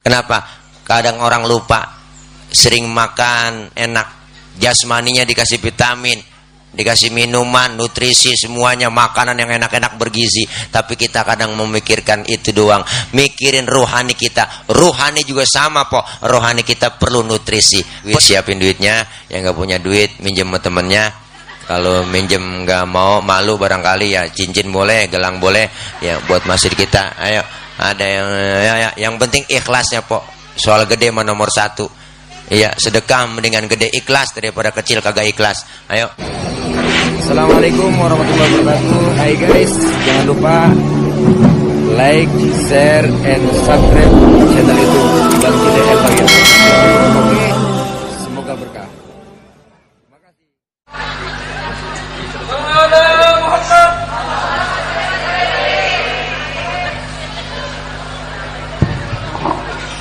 Kenapa? Kadang orang lupa sering makan enak, jasmaninya dikasih vitamin, dikasih minuman, nutrisi, semuanya makanan yang enak-enak bergizi. Tapi kita kadang memikirkan itu doang. Mikirin rohani kita. Rohani juga sama po. Rohani kita perlu nutrisi. Siapin duitnya. Yang nggak punya duit, minjem sama temennya. Kalau minjem nggak mau, malu barangkali ya cincin boleh, gelang boleh. Ya buat masjid kita. Ayo. Ada yang ya, ya. yang penting ikhlasnya po. Soal gede mah nomor satu. Iya, sedekah mendingan gede ikhlas daripada kecil kagak ikhlas. Ayo. Assalamualaikum warahmatullahi wabarakatuh. Hai guys, jangan lupa like, share, and subscribe channel itu dan bagian. Oke,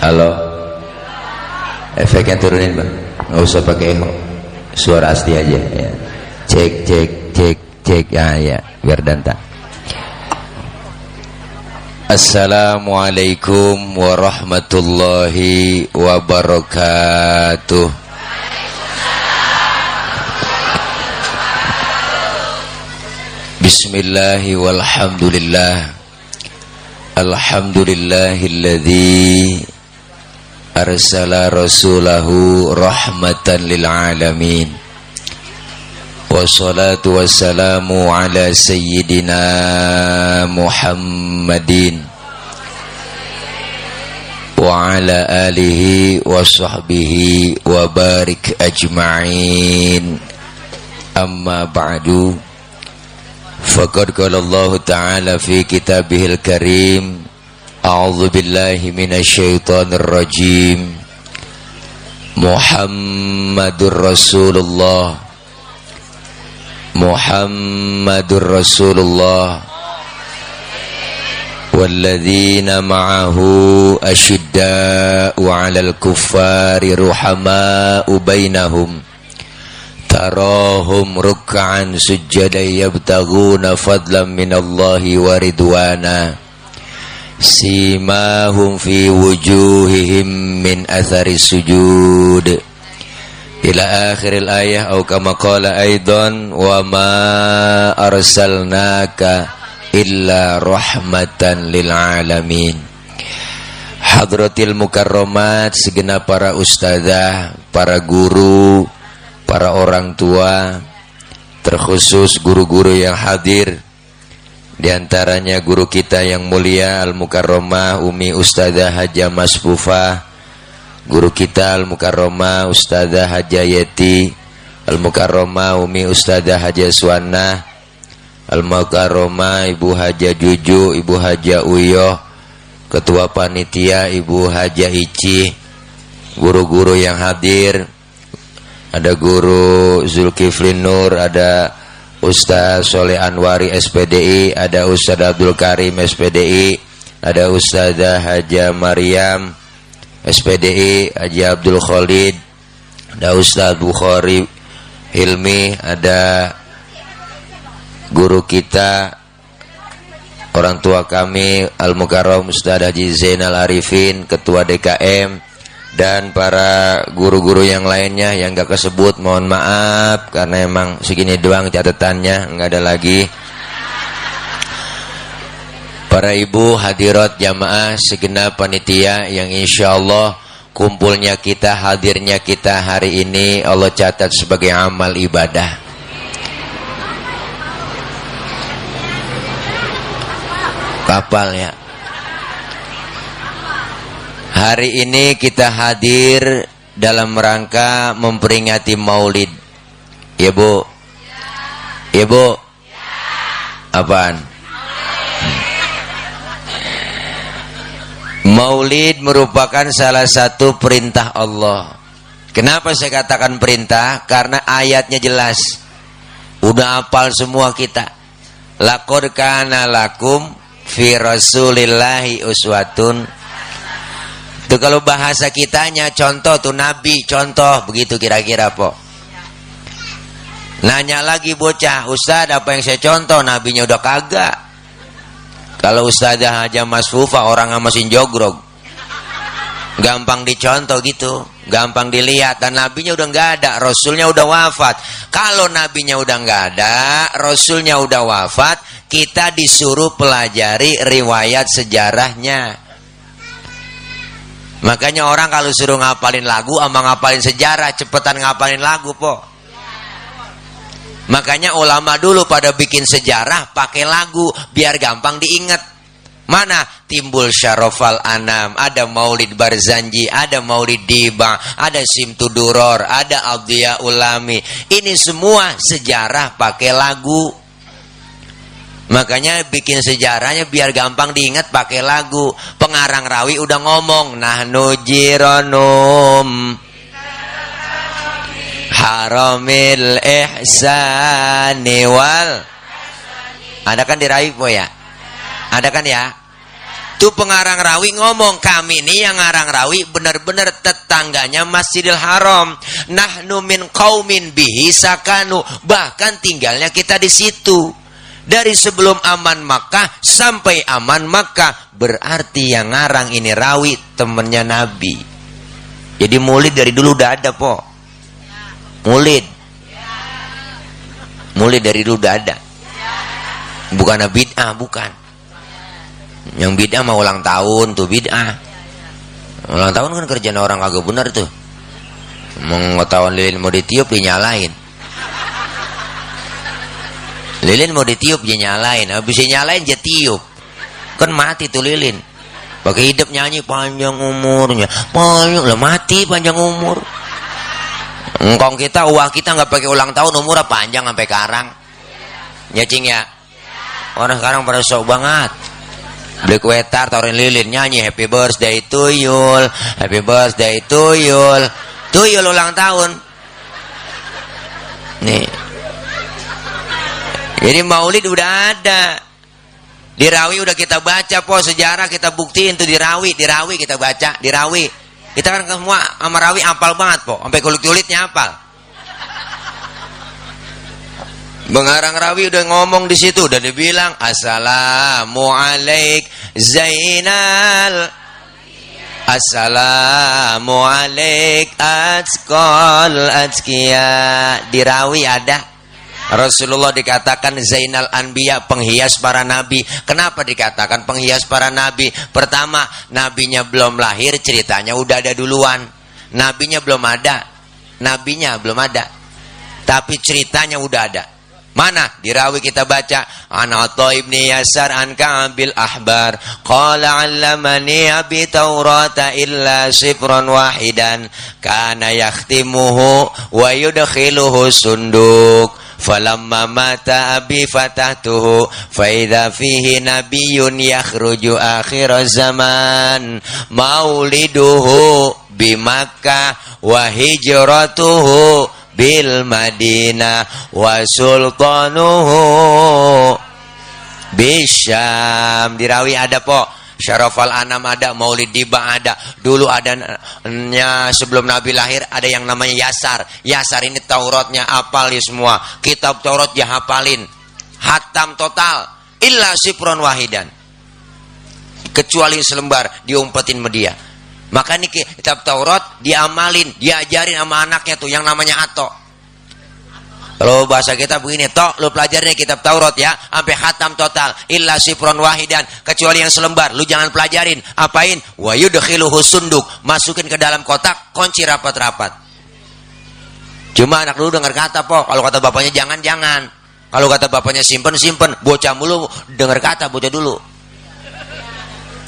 Halo. Efeknya turunin bang. Nggak usah pakai echo. Suara asli aja. Ya. Cek, cek, cek, cek. Ya, ya. Biar danta. Assalamualaikum warahmatullahi wabarakatuh. Bismillahi walhamdulillah. Alhamdulillahilladzi أرسل رسوله رحمة للعالمين. والصلاة والسلام على سيدنا محمد وعلى آله وصحبه وبارك أجمعين. أما بعد فقد قال الله تعالى في كتابه الكريم أعوذ بالله من الشيطان الرجيم محمد رسول الله محمد رسول الله والذين معه أشداء على الكفار رحماء بينهم تراهم ركعا سجدا يبتغون فضلا من الله ورضوانا simahum fi wujuhihim min athari sujud. Ila akhiril ayah au kama qala aidan wa ma arsalnaka illa rahmatan lil alamin. Hadratil mukarramat segenap para ustazah, para guru, para orang tua, terkhusus guru-guru yang hadir di antaranya guru kita yang mulia Al-Mukarramah Umi Ustazah Haja Masfufah Guru kita Al-Mukarramah Ustazah Haja Yeti. Al-Mukarramah Umi Ustazah Haja Suwana Al-Mukarramah Ibu Haja Juju Ibu Haja Uyo. Ketua Panitia Ibu Haja Ici. Guru-guru yang hadir. Ada guru Zulkiflin Nur Ada Ustaz Soleh Anwari SPDI, ada Ustaz Abdul Karim SPDI, ada Ustazah Haja Maryam SPDI, Haji Abdul Khalid, ada Ustaz Bukhari Hilmi, ada guru kita orang tua kami Al Mukarram Ustaz Haji Zainal Arifin, ketua DKM dan para guru-guru yang lainnya yang gak kesebut mohon maaf. Karena emang segini doang catatannya nggak ada lagi. Para ibu hadirat jamaah segenap panitia yang insya Allah kumpulnya kita hadirnya kita hari ini Allah catat sebagai amal ibadah. Kapal ya Hari ini kita hadir dalam rangka memperingati Maulid. Ya, Bu. Ya, Bu. Apaan? Maulid merupakan salah satu perintah Allah. Kenapa saya katakan perintah? Karena ayatnya jelas. Udah hafal semua kita. Laqad kana lakum fi rasulillahi uswatun itu kalau bahasa kitanya contoh tuh nabi contoh begitu kira-kira po. Nanya lagi bocah, Ustaz apa yang saya contoh? Nabinya udah kagak. Kalau Ustazah aja Mas Fufa orang masih jogrog. gampang dicontoh gitu gampang dilihat dan nabinya udah nggak ada rasulnya udah wafat kalau nabinya udah nggak ada rasulnya udah wafat kita disuruh pelajari riwayat sejarahnya makanya orang kalau suruh ngapalin lagu sama ngapalin sejarah cepetan ngapalin lagu po makanya ulama dulu pada bikin sejarah pakai lagu biar gampang diingat Mana timbul syarofal anam, ada maulid barzanji, ada maulid diba, ada simtuduror, ada abdiya ulami. Ini semua sejarah pakai lagu. Makanya bikin sejarahnya biar gampang diingat pakai lagu. Pengarang rawi udah ngomong, nah nujironum haramil ihsani wal. Ada kan di rawi po ya? Ada kan ya? Tuh pengarang rawi ngomong kami ini yang ngarang rawi benar-benar tetangganya Masjidil Haram. Nahnu min kaumin bihi sakanu. Bahkan tinggalnya kita di situ. Dari sebelum aman Makkah sampai aman Makkah. Berarti yang ngarang ini rawi temennya Nabi. Jadi mulid dari dulu udah ada po. Mulid. Mulid dari dulu udah ada. Bukan bid'ah, bukan. Yang bid'ah mau ulang tahun tuh bid'ah. Ulang tahun kan kerjaan orang agak benar tuh. Mengetahuan lilin mau ditiup dinyalain. Lilin mau ditiup dia nyalain, habis dia nyalain dia tiup. Kan mati tuh lilin. Pakai hidup nyanyi panjang umurnya. Panjang lah mati panjang umur. Engkong kita uang kita nggak pakai ulang tahun umurnya panjang sampai karang. Ya cing ya. Orang sekarang pada sok banget beli kue tar taruhin lilin nyanyi happy birthday to Yul happy birthday to Yul to Yul ulang tahun nih jadi maulid udah ada. Di Rawi udah kita baca po sejarah kita buktiin tuh di Rawi di Rawi kita baca di Rawi kita kan semua sama Rawi apal banget po. Sampai kulit-kulitnya apal. Mengarang rawi udah ngomong di situ udah dibilang assalamu alaik Zainal. Assalamu alaik atqal atqiya di rawi ada Rasulullah dikatakan Zainal Anbiya penghias para nabi. Kenapa dikatakan penghias para nabi? Pertama, nabinya belum lahir, ceritanya udah ada duluan. Nabinya belum ada. Nabinya belum ada. Tapi ceritanya udah ada. Mana dirawi kita baca an Atha ibni Yasar an Ka'bil Ahbar qala 'allamani abi Taurata illa sifran wahidan kana yakhtimuhu wa yudkhiluhu sunduk falamma mata abi fatahtuhu fa idza fihi nabiyyun yakhruju akhir zaman mauliduhu bi Makkah wa hijratuhu bil Madinah wa sultanuhu bisyam dirawi ada po Syarafal Anam ada, Maulid Diba ada. Dulu adanya sebelum Nabi lahir ada yang namanya Yasar. Yasar ini Tauratnya apal ya semua. Kitab Taurat ya hafalin. Hatam total. Illa sipron wahidan. Kecuali selembar diumpetin media. Maka ini kitab Taurat diamalin, diajarin sama anaknya tuh yang namanya Ato. Kalau bahasa kita begini, toh lu pelajarin kitab Taurat ya, sampai khatam total, illa sifron wahidan, kecuali yang selembar, lu jangan pelajarin. Apain? Wa yudkhiluhu sunduk, masukin ke dalam kotak, kunci rapat-rapat. Cuma anak lu dengar kata, po, kalau kata bapaknya jangan jangan. Kalau kata bapaknya simpen simpen, bocah mulu dengar kata bocah dulu.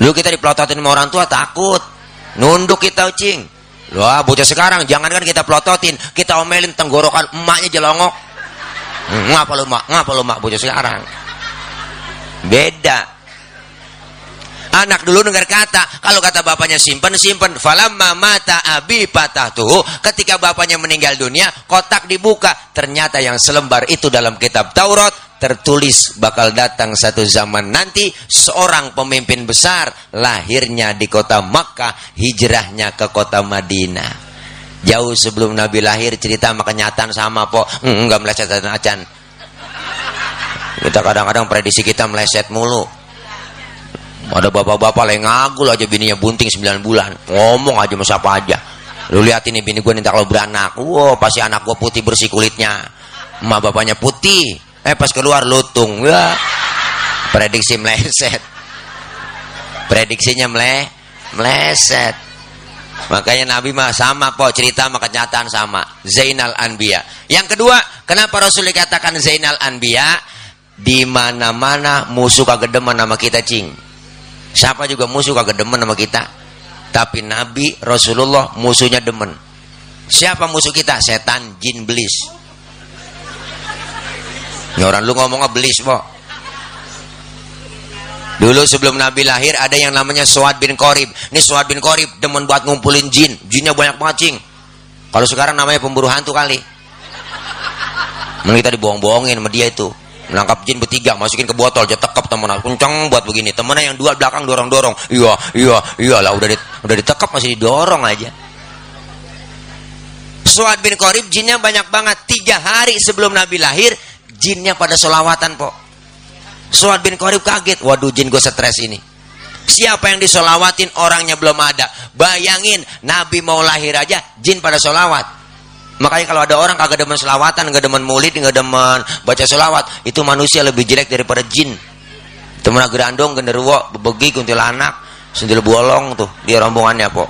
Lu kita dipelototin sama orang tua takut. Nunduk kita ucing. Wah, bocah sekarang jangan kan kita pelototin, kita omelin tenggorokan emaknya jelongok. Ngapa lu mak? Ngapa lu mak bocah sekarang? Beda. Anak dulu dengar kata, kalau kata bapaknya simpen simpen, falamma mata abi patah tuh. Ketika bapaknya meninggal dunia, kotak dibuka, ternyata yang selembar itu dalam kitab Taurat tertulis bakal datang satu zaman nanti seorang pemimpin besar lahirnya di kota Makkah hijrahnya ke kota Madinah. Jauh sebelum Nabi lahir cerita sama kenyataan sama po. Enggak meleset acan. Kita kadang-kadang prediksi kita meleset mulu ada bapak-bapak yang ngagul aja bininya bunting 9 bulan. Ngomong aja sama siapa aja. Lu lihat ini bini gue ninta kalau beranak. Wow pasti anak gue putih bersih kulitnya. Emak bapaknya putih. Eh pas keluar lutung. Ya prediksi meleset. Prediksinya mele meleset. Makanya Nabi mah sama kok cerita sama kenyataan sama. Zainal Anbiya. Yang kedua kenapa Rasul dikatakan Zainal Anbiya? Di mana-mana musuh kagak demen nama kita cing Siapa juga musuh kagak demen sama kita. Tapi Nabi Rasulullah musuhnya demen. Siapa musuh kita? Setan, jin, belis. Ini orang lu ngomongnya belis, po. Dulu sebelum Nabi lahir ada yang namanya Suad bin Korib. Ini Suad bin Korib demen buat ngumpulin jin. Jinnya banyak macing. Kalau sekarang namanya pemburu hantu kali. Mending kita dibohong-bohongin sama dia itu menangkap jin bertiga masukin ke botol jatuh tekap temen kencang buat begini. Temennya yang dua belakang dorong dorong. Iya iya iya lah udah di, udah ditekap masih didorong aja. Suad bin Korib jinnya banyak banget. Tiga hari sebelum Nabi lahir jinnya pada solawatan po. Suad bin Korib kaget. Waduh jin gue stres ini. Siapa yang disolawatin? Orangnya belum ada. Bayangin Nabi mau lahir aja jin pada solawat Makanya kalau ada orang kagak demen selawatan, nggak demen murid, nggak demen baca selawat, itu manusia lebih jelek daripada jin. Temen gerandong, genderuwo, bebegi, kuntilanak, sendil bolong tuh dia rombongannya po.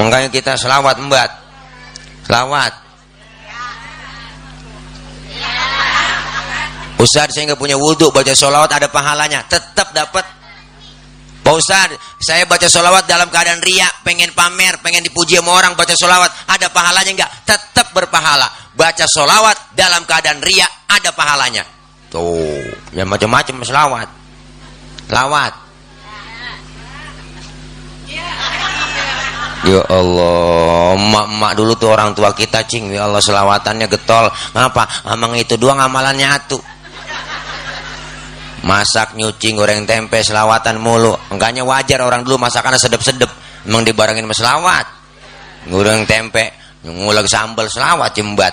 Makanya kita selawat embat, selawat. Ustaz saya nggak punya wudhu baca selawat ada pahalanya, tetap dapat Pak Ustaz, saya baca sholawat dalam keadaan ria, pengen pamer, pengen dipuji sama orang, baca sholawat, ada pahalanya enggak? Tetap berpahala. Baca sholawat dalam keadaan ria, ada pahalanya. Tuh, ya macam-macam sholawat. Lawat. Ya Allah, emak-emak dulu tuh orang tua kita cing, ya Allah selawatannya getol. Kenapa? Emang itu doang amalannya atuh masak nyuci goreng tempe selawatan mulu. Enggaknya wajar orang dulu masakannya sedep-sedep. Emang dibarengin sama selawat. Goreng tempe ngulag sambal selawat jembat.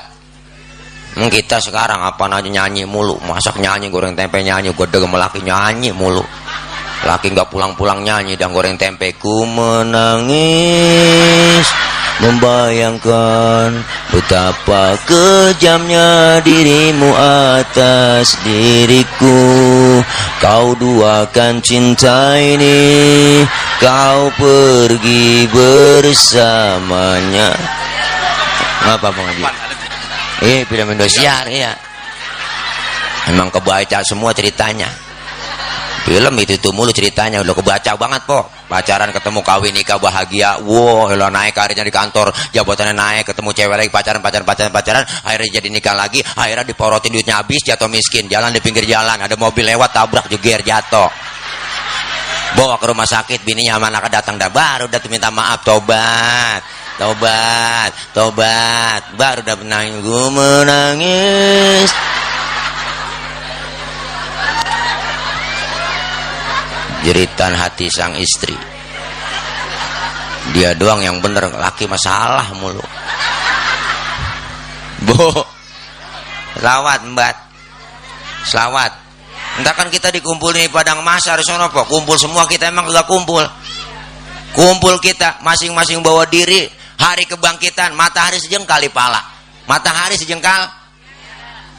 Emang kita sekarang apa nanya nyanyi mulu. Masak nyanyi goreng tempe nyanyi. Gue degem laki nyanyi mulu. Laki nggak pulang-pulang nyanyi dan goreng tempe. Ku menangis membayangkan betapa kejamnya dirimu atas diriku kau duakan cinta ini kau pergi bersamanya apa Bang Haji? Eh, film Indosiar ya. Emang kebaca semua ceritanya film itu tuh mulu ceritanya. Udah kebaca banget po pacaran ketemu kawin nikah bahagia. Wow lo naik karirnya di kantor. Jabatannya naik ketemu cewek lagi pacaran pacaran pacaran pacaran. Akhirnya jadi nikah lagi. Akhirnya diporotin duitnya habis jatuh miskin. Jalan di pinggir jalan ada mobil lewat tabrak jeger jatuh. Bawa ke rumah sakit bininya sama anak datang. Dah baru udah minta maaf tobat. Tobat tobat. Baru udah menangis menangis jeritan hati sang istri. Dia doang yang bener laki masalah mulu. Bu selawat mbak. Selawat. Entah kan kita dikumpul di padang masa harus apa? Kumpul semua kita emang gak kumpul. Kumpul kita masing-masing bawa diri hari kebangkitan matahari sejengkal di pala matahari sejengkal.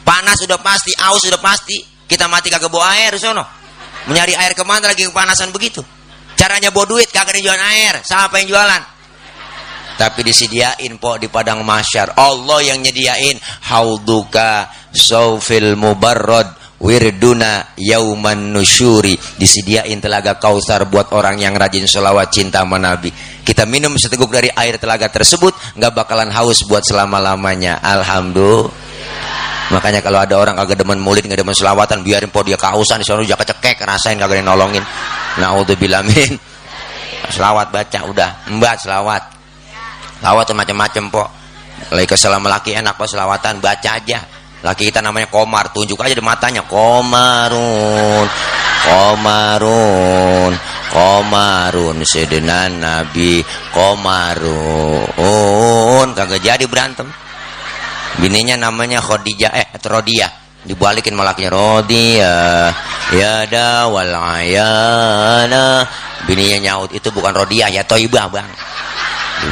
Panas sudah pasti aus sudah pasti. Kita mati kagak bawa air sono mencari air ke mana lagi kepanasan begitu? Caranya bawa duit kagak ada jualan air. Siapa yang jualan? Tapi disediain po di padang masyar Allah yang nyediain. Hauduka saufil mubarrad wirduna yauman nusyuri. Disediain telaga kausar buat orang yang rajin sholawat cinta sama Nabi. Kita minum seteguk dari air telaga tersebut nggak bakalan haus buat selama-lamanya. Alhamdulillah Makanya kalau ada orang kagak demen murid, nggak demen selawatan, biarin po dia kausan di sana jangan cekek, rasain kagak ada nolongin. Naudzubillah min. Selawat baca udah, mbak selawat. Selawat macam-macam po. Lagi keselam laki enak po selawatan, baca aja. Laki kita namanya Komar, tunjuk aja di matanya Komarun. Komarun. Komarun sedenan Nabi Komarun kagak jadi berantem bininya namanya Khadijah eh Rodia dibalikin malaknya Rodia ya da wal ayana. Bininya nyaut itu bukan rodiah ya toibah bang.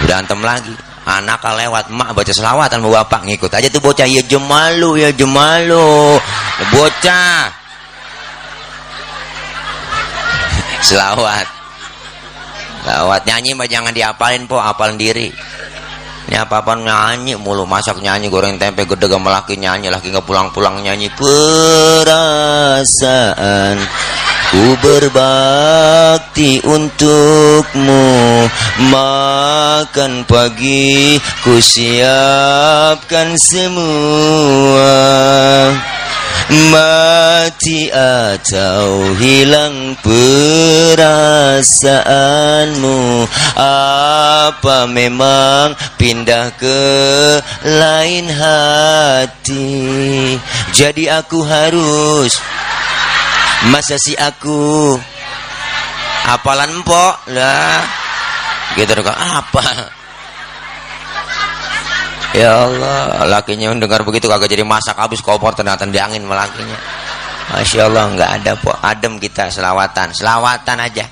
Berantem lagi. Anak lewat mak baca selawatan sama bapak ngikut aja tuh bocah. Ya jemalu ya jemalu. Bocah. Selawat. Selawat. Nyanyi mah jangan diapalin po. Apal diri ini apa-apa nyanyi mulu masak nyanyi goreng tempe gede gak laki nyanyi laki nggak pulang-pulang nyanyi. Perasaan ku berbakti untukmu. Makan pagi ku siapkan semua mati atau hilang perasaanmu apa memang pindah ke lain hati? Jadi aku harus masa si aku? Apalan empok lah gitu kan apa Ya Allah, lakinya dengar begitu kagak jadi masak habis kompor ternyata di angin melakinya. Masya Allah nggak ada po adem kita selawatan, selawatan aja.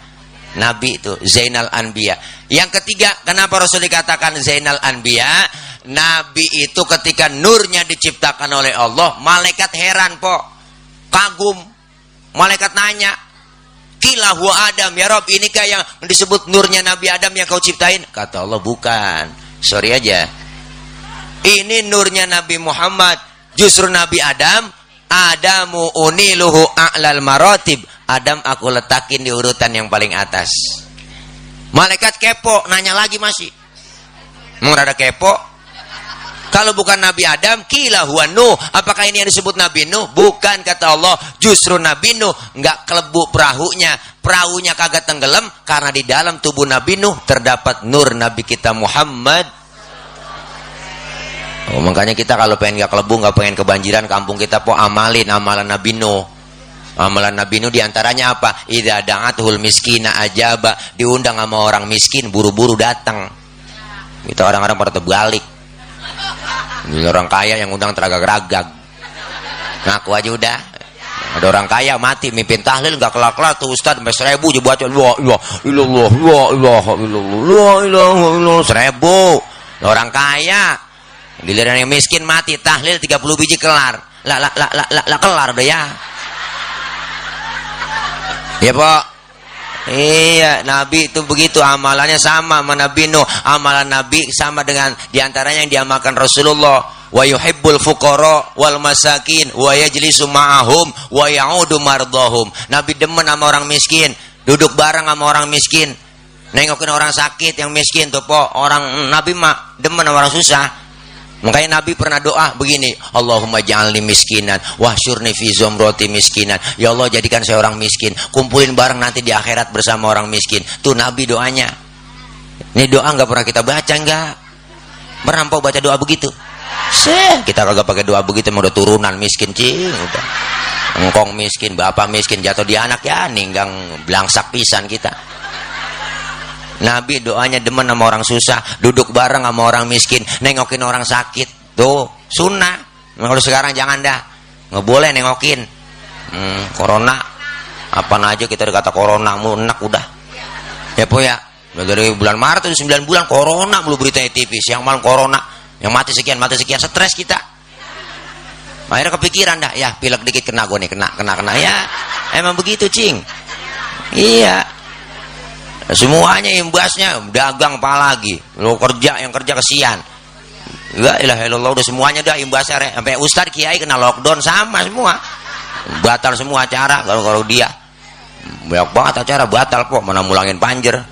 Nabi itu Zainal Anbiya. Yang ketiga, kenapa Rasul dikatakan Zainal Anbiya? Nabi itu ketika nurnya diciptakan oleh Allah, malaikat heran po, kagum. Malaikat nanya, Kila Adam ya Rob, inikah yang disebut nurnya Nabi Adam yang kau ciptain? Kata Allah bukan. Sorry aja, ini nurnya Nabi Muhammad. Justru Nabi Adam Adamu uniluhu a'lal marotib. Adam aku letakin di urutan yang paling atas. Malaikat kepo nanya lagi masih. Mau ada kepo? Kalau bukan Nabi Adam kila huwa Nuh. Apakah ini yang disebut Nabi Nuh? Bukan kata Allah. Justru Nabi Nuh nggak kelebu perahunya. Perahunya kagak tenggelam karena di dalam tubuh Nabi Nuh terdapat nur Nabi kita Muhammad Oh, makanya kita kalau pengen gak kelebu, gak pengen kebanjiran kampung kita po amalin amalan Nabi Nuh. Amalan Nabi Nuh di antaranya apa? Idza da'atul miskina ajaba, diundang sama orang miskin buru-buru datang. Kita orang-orang pada terbalik. Ini orang kaya yang undang teragak-ragag. Ngaku aja udah. Ada orang kaya mati mimpin tahlil gak kelak-kelak tuh ustad sampai seribu aja baca illallah la ilaha illallah la ilaha illallah seribu orang kaya Giliran yang miskin mati tahlil 30 biji kelar. Lah lah lah lah lah, la, kelar udah ya. Ya, Pak. Iya, Nabi itu begitu amalannya sama sama Nabi Nuh. Amalan Nabi sama dengan di antaranya yang diamalkan Rasulullah. Wa yuhibbul fuqara wal masakin wa yajlisu ma'ahum wa ya'udu mardahum. Nabi demen sama orang miskin, duduk bareng sama orang miskin. Nengokin orang sakit yang miskin tuh, po. Orang Nabi mah demen sama orang susah Makanya Nabi pernah doa begini, Allahumma ja'alni miskinan, wahsyurni fi zumrati miskinan. Ya Allah jadikan saya orang miskin, kumpulin bareng nanti di akhirat bersama orang miskin. Tuh Nabi doanya. Ini doa nggak pernah kita baca nggak? Pernah baca doa begitu? Seh, kita kagak pakai doa begitu, mau udah turunan miskin cing, udah. Engkong miskin, bapak miskin, jatuh di anak ya, ninggang belangsak pisan kita. Nabi doanya demen sama orang susah, duduk bareng sama orang miskin, nengokin orang sakit. Tuh, sunnah. Nah, kalau sekarang jangan dah. Nggak boleh nengokin. Hmm, corona. Apa aja kita kata corona mulu enak udah. Ya po ya. Dari bulan Maret itu 9 bulan corona belum berita di TV. Siang malam corona. Yang mati sekian, mati sekian. Stres kita. Akhirnya kepikiran dah. Ya pilek dikit kena gue nih. Kena, kena, kena. Ya emang begitu cing. Iya semuanya imbasnya dagang apa lagi? Lo kerja yang kerja kesian. La ilaha illallah udah semuanya dah imbasnya sampai ustad kiai kena lockdown sama semua. Batal semua acara kalau kalau dia. Banyak banget acara batal kok mana mulangin panjer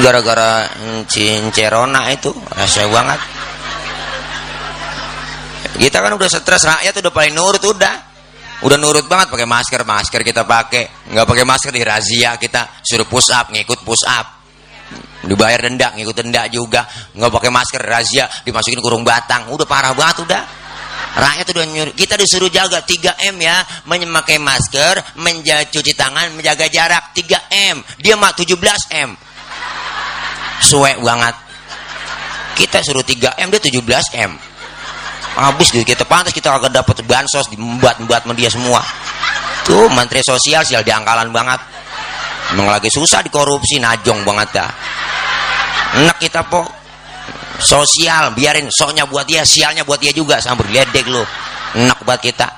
gara-gara cincerona itu rasa banget. Kita kan udah stres rakyat udah paling nurut udah udah nurut banget pakai masker masker kita pakai. Nggak pakai masker di razia kita suruh push up ngikut push up. Dibayar denda ngikut denda juga. Nggak pakai masker razia dimasukin kurung batang. Udah parah banget udah. Rakyat udah nyuruh. Kita disuruh jaga 3 m ya. Memakai masker menjaga cuci tangan menjaga jarak. 3 m. Dia mah 17 m. Suwe banget. Kita suruh 3 m dia 17 m habis duit kita pantas kita agak dapat bansos membuat-membuat dia semua. Tuh menteri sosial sial diangkalan banget. Emang lagi susah dikorupsi najong banget dah. Enak kita po. Sosial biarin soknya buat dia sialnya buat dia juga sambil ledek lo enak buat kita.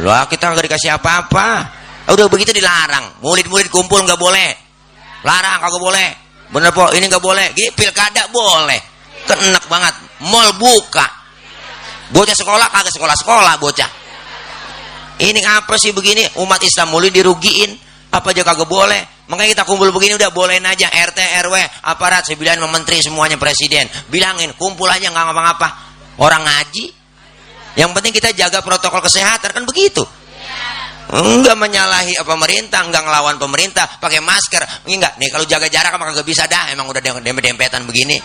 Lo kita nggak dikasih apa-apa. Udah begitu dilarang. Murid-murid kumpul nggak boleh. Larang kagak boleh. Bener po. Ini nggak boleh. Gini pilkada boleh. Kan enak banget. Mall buka bocah sekolah kagak sekolah sekolah bocah. Ini apa sih begini? Umat Islam mulai dirugiin. Apa aja kagak boleh. Makanya kita kumpul begini udah bolehin aja. RT RW aparat sembilan menteri semuanya presiden. Bilangin kumpul aja nggak ngapa-ngapa. Orang ngaji. Yang penting kita jaga protokol kesehatan. Kan begitu enggak menyalahi pemerintah enggak ngelawan pemerintah pakai masker. Enggak nih kalau jaga jarak maka enggak bisa dah. Emang udah dempet-dempetan begini.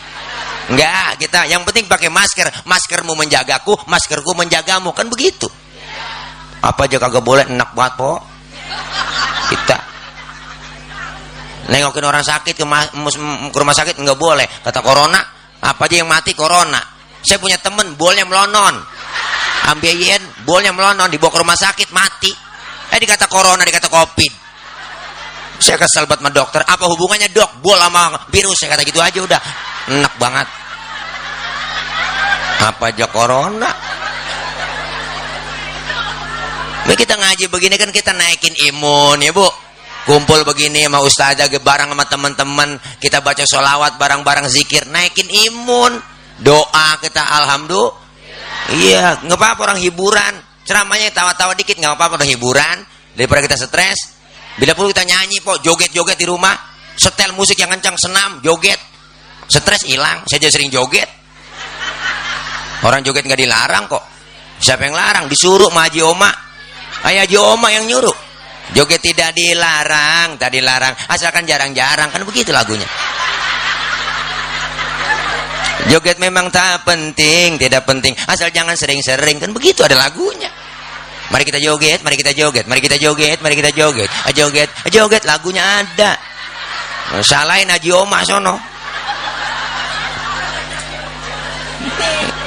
Enggak kita yang penting pakai masker. Maskermu menjagaku maskerku menjagamu. Kan begitu. Apa aja kagak boleh enak banget po. Kita. Nengokin orang sakit ke, ke rumah sakit enggak boleh. Kata corona apa aja yang mati corona. Saya punya temen bolnya melonon ambilin bolnya melonon dibawa ke rumah sakit mati eh dikata corona dikata covid. Saya kesel buat sama dokter. Apa hubungannya dok? Bol sama virus. Saya kata gitu aja udah. Enak banget. Apa aja corona? Ini kita ngaji begini kan kita naikin imun ya bu. Kumpul begini sama ustazah bareng sama teman-teman. Kita baca sholawat barang-barang zikir. Naikin imun. Doa kita alhamdulillah. Iya apa-apa orang hiburan ceramahnya tawa-tawa dikit nggak apa-apa udah hiburan. Daripada kita stres bila perlu kita nyanyi kok joget-joget di rumah. Setel musik yang kencang senam joget. Stres hilang. Saya jadi sering joget. Orang joget nggak dilarang kok. Siapa yang larang? Disuruh sama Haji Oma. Ayah Haji Oma yang nyuruh. Joget tidak dilarang tadi larang asalkan jarang-jarang kan begitu lagunya Joget memang tak penting, tidak penting. Asal jangan sering-sering kan begitu ada lagunya. Mari kita joget, mari kita joget, mari kita joget, mari kita joget. A joget, a joget lagunya ada. Salahin Haji Oma sono.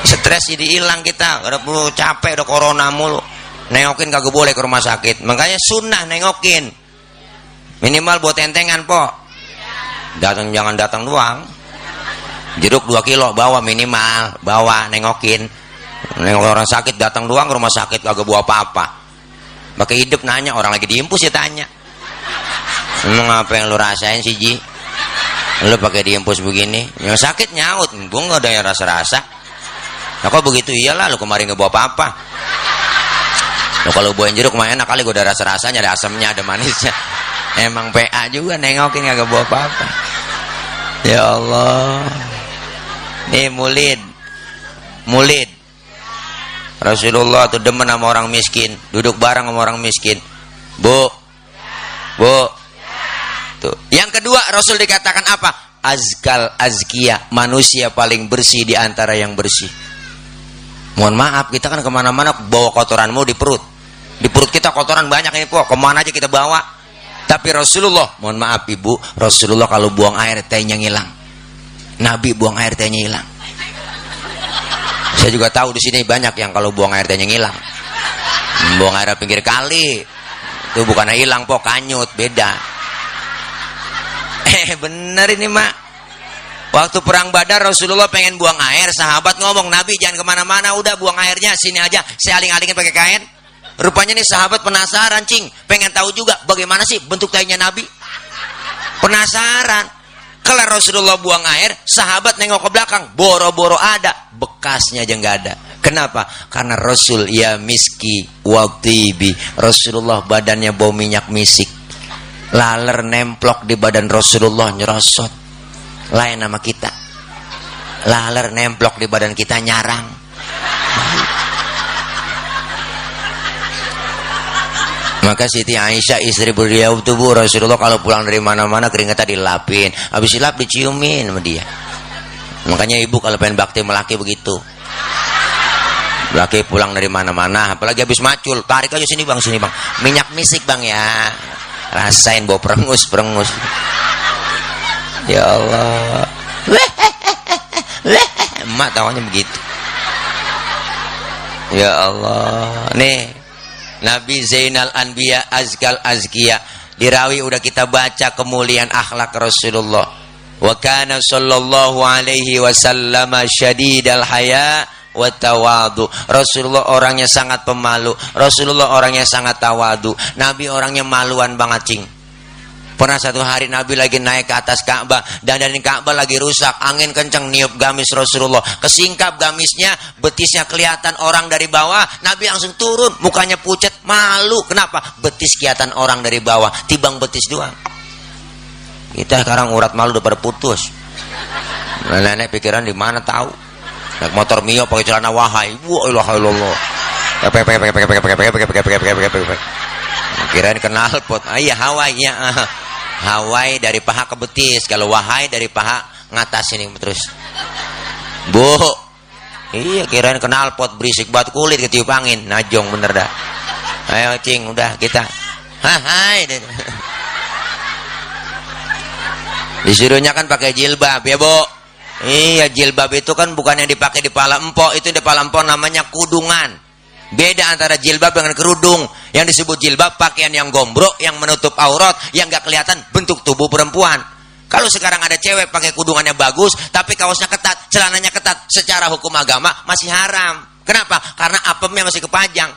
Stres jadi hilang kita, udah perlu capek udah corona mulu. Nengokin kagak boleh ke rumah sakit. Makanya sunnah nengokin. Minimal buat tentengan, po. Datang jangan datang doang jeruk 2 kilo bawa minimal bawa nengokin. Nengok orang sakit datang doang ke rumah sakit kagak bawa apa-apa. Pakai hidup nanya orang lagi diimpus ya tanya. Emang apa yang lu rasain sih Ji lu pakai diimpus begini? Yang sakit nyaut gue nggak ada yang rasa-rasa. Nah kok begitu? Iyalah lu kemarin nggak bawa apa-apa. Lu kalau bawain jeruk main enak kali gue ada rasa-rasanya ada asamnya ada manisnya. Emang PA juga nengokin nggak bawa apa-apa. Ya Allah Nih mulid. Mulid. Rasulullah tuh demen sama orang miskin, duduk bareng sama orang miskin. Bu. Bu. Tuh. Yang kedua Rasul dikatakan apa? Azkal azkia, manusia paling bersih di antara yang bersih. Mohon maaf, kita kan ke mana-mana bawa kotoranmu di perut. Di perut kita kotoran banyak ini po, ke mana aja kita bawa. Tapi Rasulullah, mohon maaf ibu, Rasulullah kalau buang air tehnya ngilang Nabi buang air tehnya hilang. Saya juga tahu di sini banyak yang kalau buang air tehnya hilang. Buang air pinggir kali. Itu bukan hilang pok kanyut, beda. Eh bener ini mak. Waktu perang Badar Rasulullah pengen buang air, sahabat ngomong Nabi jangan ke mana-mana, udah buang airnya sini aja. Saya aling-alingin pakai kain. Rupanya nih sahabat penasaran cing, pengen tahu juga bagaimana sih bentuk tainya Nabi. Penasaran kalau Rasulullah buang air, sahabat nengok ke belakang, boro-boro ada, bekasnya aja nggak ada. Kenapa? Karena Rasul ya miski waktibi. Rasulullah badannya bau minyak misik. Laler nemplok di badan Rasulullah nyerosot. Lain nama kita. Laler nemplok di badan kita nyarang. Maka Siti Aisyah istri beliau itu bu Rasulullah kalau pulang dari mana-mana keringetnya dilapin. Habis dilap diciumin sama dia. Makanya ibu kalau pengen bakti melaki begitu. Laki pulang dari mana-mana, apalagi habis macul, tarik aja sini bang, sini bang. Minyak misik bang ya. Rasain bawa perengus, perengus. Ya Allah. Emak tawanya begitu. Ya Allah. Nih, Nabi Zainal Anbiya Azkal Azkiya. Dirawi udah kita baca kemuliaan akhlak Rasulullah. Wa kana sallallahu alaihi wasallam syadidal haya wa tawadu. Rasulullah orangnya sangat pemalu. Rasulullah orangnya sangat tawadu. Nabi orangnya maluan banget, cing. Pernah satu hari Nabi lagi naik ke atas Ka'bah dan dari Ka'bah lagi rusak, angin kencang niup gamis Rasulullah. Kesingkap gamisnya, betisnya kelihatan orang dari bawah. Nabi langsung turun, mukanya pucat, malu. Kenapa? Betis kelihatan orang dari bawah, tibang betis doang. Kita sekarang urat malu udah pada putus. Nenek pikiran di mana tahu? Naik motor Mio pakai celana wahai. Wah, ilah ilallah. Kirain kenal pot. Ah, iya Hawaii Hawaii dari paha ke betis. Kalau wahai dari paha ngatas ini terus. Bu. Iya kirain kenal pot berisik buat kulit ketiup angin. Najong bener dah. Ayo cing udah kita. Hai. Disuruhnya kan pakai jilbab ya, Bu. Iya, jilbab itu kan bukan yang dipakai di pala empok, itu di pala empok namanya kudungan. Beda antara jilbab dengan kerudung. Yang disebut jilbab pakaian yang gombrok, yang menutup aurat, yang gak kelihatan bentuk tubuh perempuan. Kalau sekarang ada cewek pakai kudungannya bagus, tapi kaosnya ketat, celananya ketat, secara hukum agama masih haram. Kenapa? Karena apemnya masih kepajang.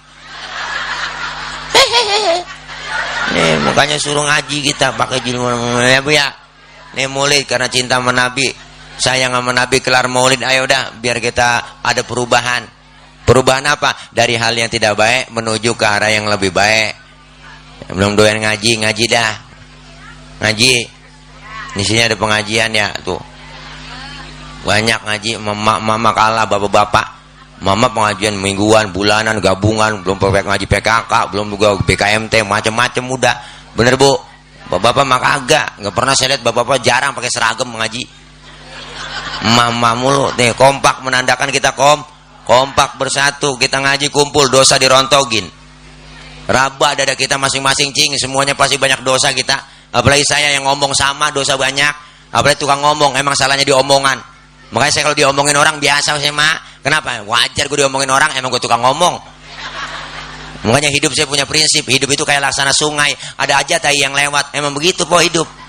Nih, mukanya suruh ngaji kita pakai jilbab ya Bu ya. Nih murid karena cinta sama Nabi. Sayang sama Nabi kelar maulid, ayo dah biar kita ada perubahan. Perubahan apa? Dari hal yang tidak baik menuju ke arah yang lebih baik. Belum doyan ngaji, ngaji dah. Ngaji. Di sini ada pengajian ya, tuh. Banyak ngaji, mama, mama kalah, bapak-bapak. Mama pengajian mingguan, bulanan, gabungan, belum pakai ngaji PKK, belum juga BKMT, macam-macam udah. Bener bu? Bapak-bapak mah kagak, nggak pernah saya lihat bapak-bapak jarang pakai seragam mengaji. Mama mulu, nih kompak menandakan kita kom kompak bersatu kita ngaji kumpul dosa dirontogin. Raba dada kita masing-masing cing. Semuanya pasti banyak dosa kita. Apalagi saya yang ngomong sama dosa banyak. Apalagi tukang ngomong emang salahnya diomongan. Makanya saya kalau diomongin orang biasa saya mak. Kenapa? Wajar gue diomongin orang emang gue tukang ngomong. Makanya hidup saya punya prinsip. Hidup itu kayak laksana sungai. Ada aja tai yang lewat. Emang begitu po hidup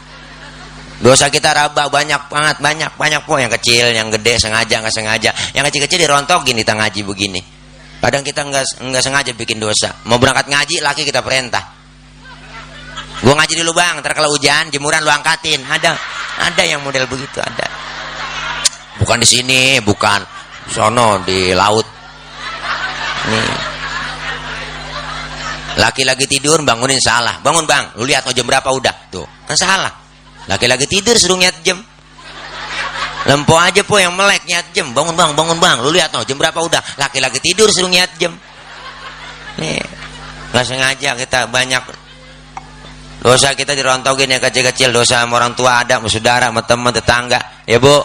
Dosa kita raba banyak banget, banyak, banyak po yang kecil, yang gede, sengaja, nggak sengaja. Yang kecil-kecil dirontokin kita ngaji begini. Kadang kita nggak nggak sengaja bikin dosa. Mau berangkat ngaji, laki kita perintah. Gua ngaji dulu bang, ntar kalau hujan, jemuran lu angkatin. Ada, ada yang model begitu ada. Bukan di sini, bukan sono di laut. Nih. Laki lagi tidur bangunin salah. Bangun bang, lu lihat mau jam berapa udah. Tuh, kan salah. Laki-laki tidur suruh ngiat jam. Lempo aja po yang melek ngiat jam. Bangun bang, bangun bang. Lu lihat no, jam berapa udah. Laki-laki tidur suruh ngiat jam. Nih, nggak sengaja kita banyak dosa kita dirontogin yang kecil-kecil dosa sama orang tua ada, sama saudara, sama teman, tetangga. Ya bu,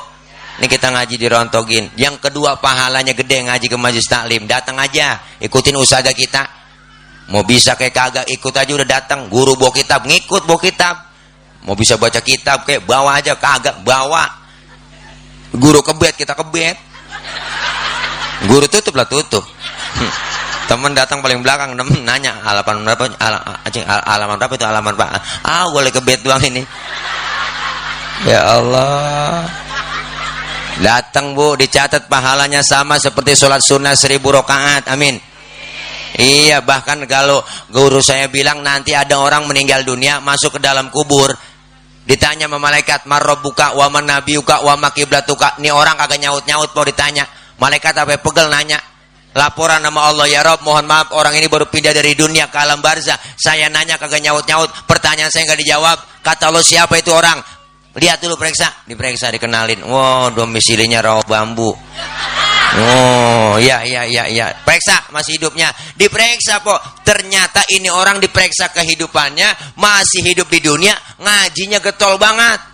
ini kita ngaji dirontogin. Yang kedua pahalanya gede ngaji ke majlis taklim. Datang aja, ikutin usaha kita. Mau bisa kayak kagak ikut aja udah datang. Guru bawa kitab, ngikut bawa kitab mau bisa baca kitab kayak bawa aja kagak bawa. Guru kebet kita kebet. Guru tutup lah tutup. Teman datang paling belakang temen nanya halaman berapa al, halaman berapa itu halaman pak ah boleh kebet doang ini. Ya Allah. Datang bu dicatat pahalanya sama seperti sholat sunnah seribu rakaat amin. Iya bahkan kalau guru saya bilang nanti ada orang meninggal dunia masuk ke dalam kubur Ditanya sama malaikat, "Marabbuka wa man nabiyuka wa makiblatuka?" Ini orang kagak nyaut-nyaut mau ditanya. Malaikat apa pegel nanya. Laporan nama Allah ya Rob, mohon maaf orang ini baru pindah dari dunia ke alam barzah. Saya nanya kagak nyaut-nyaut, pertanyaan saya nggak dijawab. Kata Allah siapa itu orang? Lihat dulu periksa, diperiksa dikenalin. Wow, domisilinya rawa bambu. Oh, ya ya ya ya. Periksa masih hidupnya. Diperiksa kok. Ternyata ini orang diperiksa kehidupannya, masih hidup di dunia, ngajinya getol banget.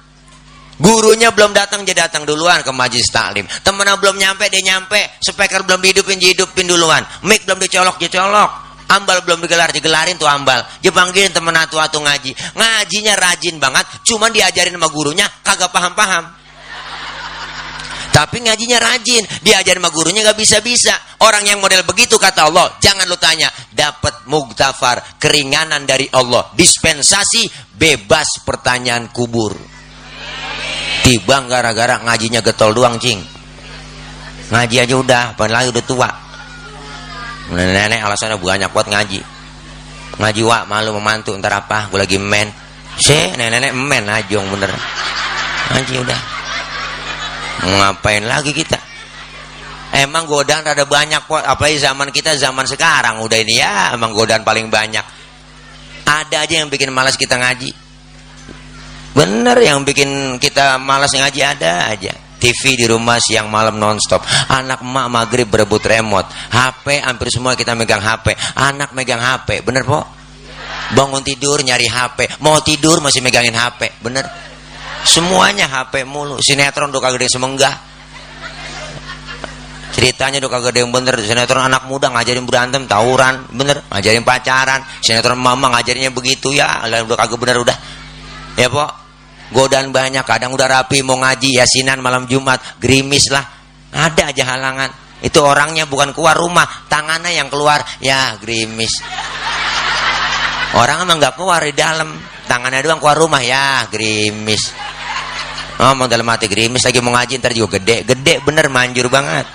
Gurunya belum datang dia datang duluan ke majlis taklim. Temennya belum nyampe dia nyampe. Speaker belum dihidupin dia hidupin duluan. Mic belum dicolok dia colok. Ambal belum digelar, digelarin tuh ambal. Dia panggilin temen atu-atu ngaji. Ngajinya rajin banget, cuman diajarin sama gurunya kagak paham-paham. Tapi ngajinya rajin, diajar sama gurunya nggak bisa-bisa. Orang yang model begitu kata Allah, jangan lu tanya, dapat mugtafar, keringanan dari Allah, dispensasi bebas pertanyaan kubur. Tiba gara-gara ngajinya getol doang, cing. Ngaji aja udah, padahal udah tua. Nenek-nenek alasannya banyak buat ngaji. Ngaji wak malu memantu ntar apa? Gue lagi men. Se, nenek-nenek men aja bener. Ngaji udah. Ngapain lagi kita? Emang godaan ada banyak kok, apalagi zaman kita zaman sekarang udah ini ya, emang godaan paling banyak. Ada aja yang bikin malas kita ngaji. Bener yang bikin kita malas ngaji ada aja. TV di rumah siang malam nonstop. Anak emak maghrib berebut remote. HP hampir semua kita megang HP. Anak megang HP, bener po? Bangun tidur nyari HP. Mau tidur masih megangin HP, bener? Semuanya HP mulu. Sinetron udah kagak semenggah. Ceritanya udah kagak yang bener. Sinetron anak muda ngajarin berantem, tawuran, bener. Ngajarin pacaran. Sinetron mama ngajarinnya begitu ya. Udah kagak bener udah. Ya po. Godaan banyak. Kadang udah rapi mau ngaji yasinan malam Jumat. Gerimis lah. Ada aja halangan. Itu orangnya bukan keluar rumah, tangannya yang keluar. Ya, gerimis. Orang emang nggak keluar di dalam, tangannya doang keluar rumah ya, gerimis. Ngomong dalam hati gerimis lagi mau ngaji ntar juga gede, gede bener manjur banget.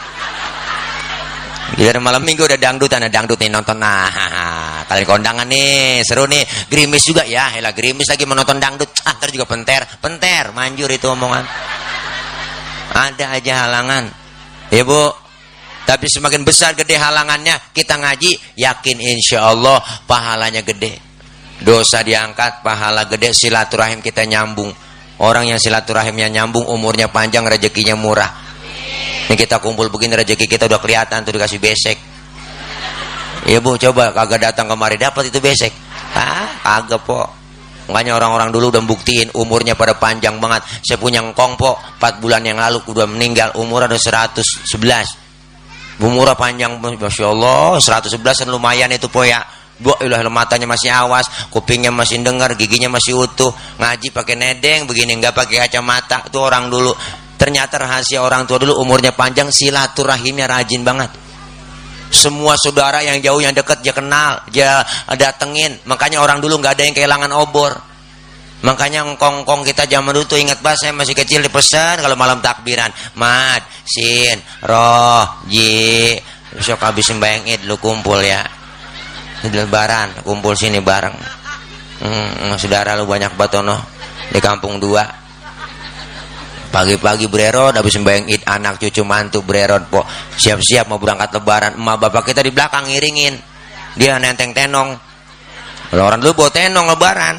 Gila malam minggu udah dangdut, ada dangdut nih nonton. Nah, kalian kondangan nih, seru nih. Gerimis juga ya, hela gerimis lagi menonton dangdut. Ah, ntar juga penter, penter, manjur itu omongan. Ada aja halangan. Ya bu, tapi semakin besar gede halangannya, kita ngaji, yakin insya Allah pahalanya gede. Dosa diangkat, pahala gede, silaturahim kita nyambung. Orang yang silaturahimnya nyambung, umurnya panjang, rezekinya murah. Ini kita kumpul begini, rezeki kita udah kelihatan tuh dikasih besek. Ya bu, coba kagak datang kemari dapat itu besek. Ah, kagak po. Makanya orang-orang dulu udah buktiin umurnya pada panjang banget. Saya punya ngkong po, 4 bulan yang lalu udah meninggal, umur ada 111. Umurnya panjang, Masya Allah, 111 kan lumayan itu po ya. Bu, ilah matanya masih awas, kupingnya masih dengar, giginya masih utuh, ngaji pakai nedeng, begini nggak pakai kacamata. Itu orang dulu. Ternyata rahasia orang tua dulu umurnya panjang, silaturahimnya rajin banget. Semua saudara yang jauh yang dekat dia kenal, dia datengin. Makanya orang dulu nggak ada yang kehilangan obor. Makanya ngkong-ngkong kita zaman dulu tuh ingat banget saya masih kecil dipesan kalau malam takbiran. Mad, sin, roh, ji. Besok habis sembahyang id lu kumpul ya. Lebaran kumpul sini bareng. Hmm, saudara lu banyak batono di kampung dua. Pagi-pagi bererot habis sembahyang id anak cucu mantu bererot po. Siap-siap mau berangkat lebaran. Emak bapak kita di belakang ngiringin. Dia nenteng tenong. Kalau orang dulu bawa tenong lebaran.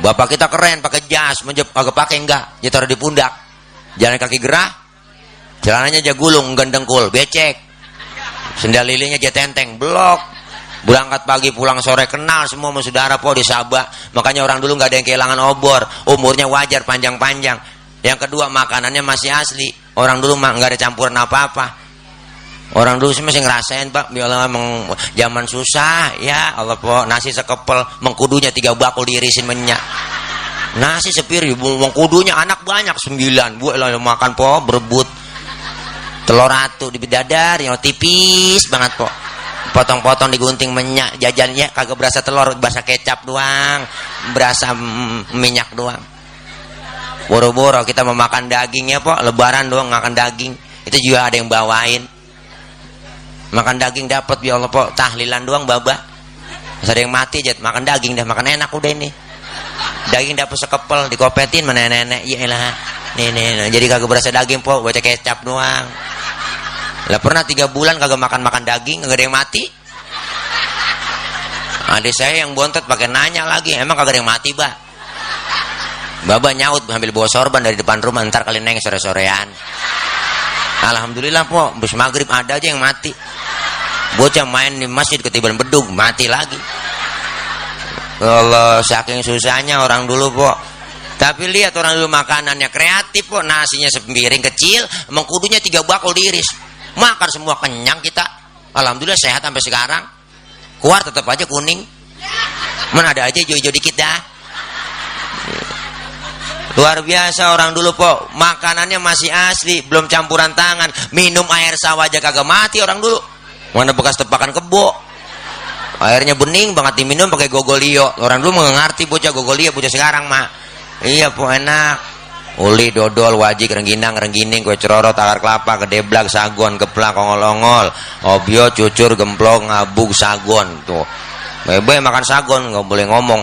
Bapak kita keren pakai jas menjep agak pakai enggak. Dia taruh di pundak. Jalan kaki gerah. Jalanannya aja gulung gendengkul becek. Sendal lilinya aja tenteng blok berangkat pagi pulang sore kenal semua sama saudara po di Sabah. Makanya orang dulu nggak ada yang kehilangan obor. Umurnya wajar panjang-panjang. Yang kedua makanannya masih asli. Orang dulu mah nggak ada campuran apa-apa. Orang dulu sih masih ngerasain pak, biarlah emang zaman susah, ya Allah po nasi sekepel, mengkudunya tiga bakul diirisin minyak. Nasi sepiri, mengkudunya anak banyak sembilan, bu lah makan po berebut. Telur ratu di bidadar, yang tipis banget po potong-potong digunting minyak jajannya kagak berasa telur berasa kecap doang berasa minyak doang. Boro-boro kita mau makan dagingnya po lebaran doang makan daging. Itu juga ada yang bawain. Makan daging dapat ya Allah po tahlilan doang baba. Ada yang mati aja makan daging dah makan enak udah ini. Daging dapat sekepel dikopetin mana nenek ya lah. Nih, nih, jadi kagak berasa daging po baca kecap doang lah pernah tiga bulan kagak makan makan daging kagak ada yang mati adik saya yang bontot pakai nanya lagi emang kagak ada yang mati bah Baba nyaut ambil bawa sorban dari depan rumah ntar kalian neng sore-sorean. Alhamdulillah po, bus maghrib ada aja yang mati. Bocah main di masjid ketiban bedug, mati lagi. Kalau saking susahnya orang dulu po. Tapi lihat orang dulu makanannya kreatif po, nasinya sepiring kecil, mengkudunya tiga bakul diiris. Makan semua kenyang kita. Alhamdulillah sehat sampai sekarang. Keluar tetap aja kuning. Mana ada aja hijau-hijau dikit dah Luar biasa orang dulu po, makanannya masih asli, belum campuran tangan, minum air sawah aja kagak mati orang dulu. Mana bekas tepakan kebo. Airnya bening banget diminum pakai gogolio. Orang dulu mengerti bocah gogolio, bocah sekarang mah. Iya po enak. Uli, dodol, wajik, rengginang, renggining, kue cerorot, akar kelapa, kedeblak, sagon, keplak, ongol-ongol, obio, cucur, gemplong, ngabuk, sagon. Tuh. Bebe makan sagon, nggak boleh ngomong.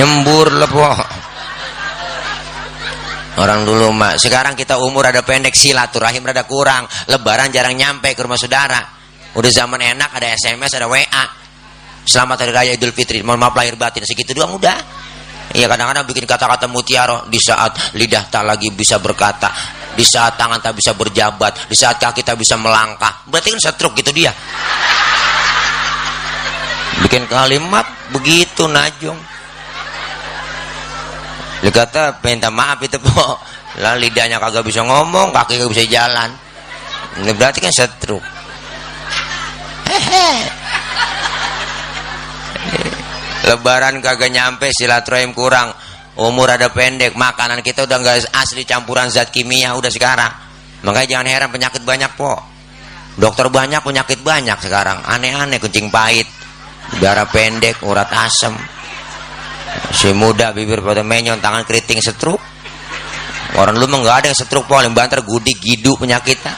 Nyembur lepo. Orang dulu mak, sekarang kita umur ada pendek, silaturahim rada kurang, lebaran jarang nyampe ke rumah saudara. Udah zaman enak, ada SMS, ada WA. Selamat Hari Raya Idul Fitri, mohon maaf lahir batin, segitu doang udah. Iya kadang-kadang bikin kata-kata mutiara di saat lidah tak lagi bisa berkata, di saat tangan tak bisa berjabat, di saat kaki tak bisa melangkah. Berarti kan setruk gitu dia. Bikin kalimat begitu najong. Dia kata minta maaf itu po. Lah lidahnya kagak bisa ngomong, kaki kagak bisa jalan. Ini berarti kan setru. Lebaran kagak nyampe, silaturahim kurang. Umur ada pendek, makanan kita udah nggak asli campuran zat kimia udah sekarang. Makanya jangan heran penyakit banyak po. Dokter banyak, penyakit banyak sekarang. Aneh-aneh, kencing pahit, darah pendek, urat asam si muda bibir pada menyon tangan keriting setruk orang lu nggak ada yang setruk paling banter gudik gidu penyakitnya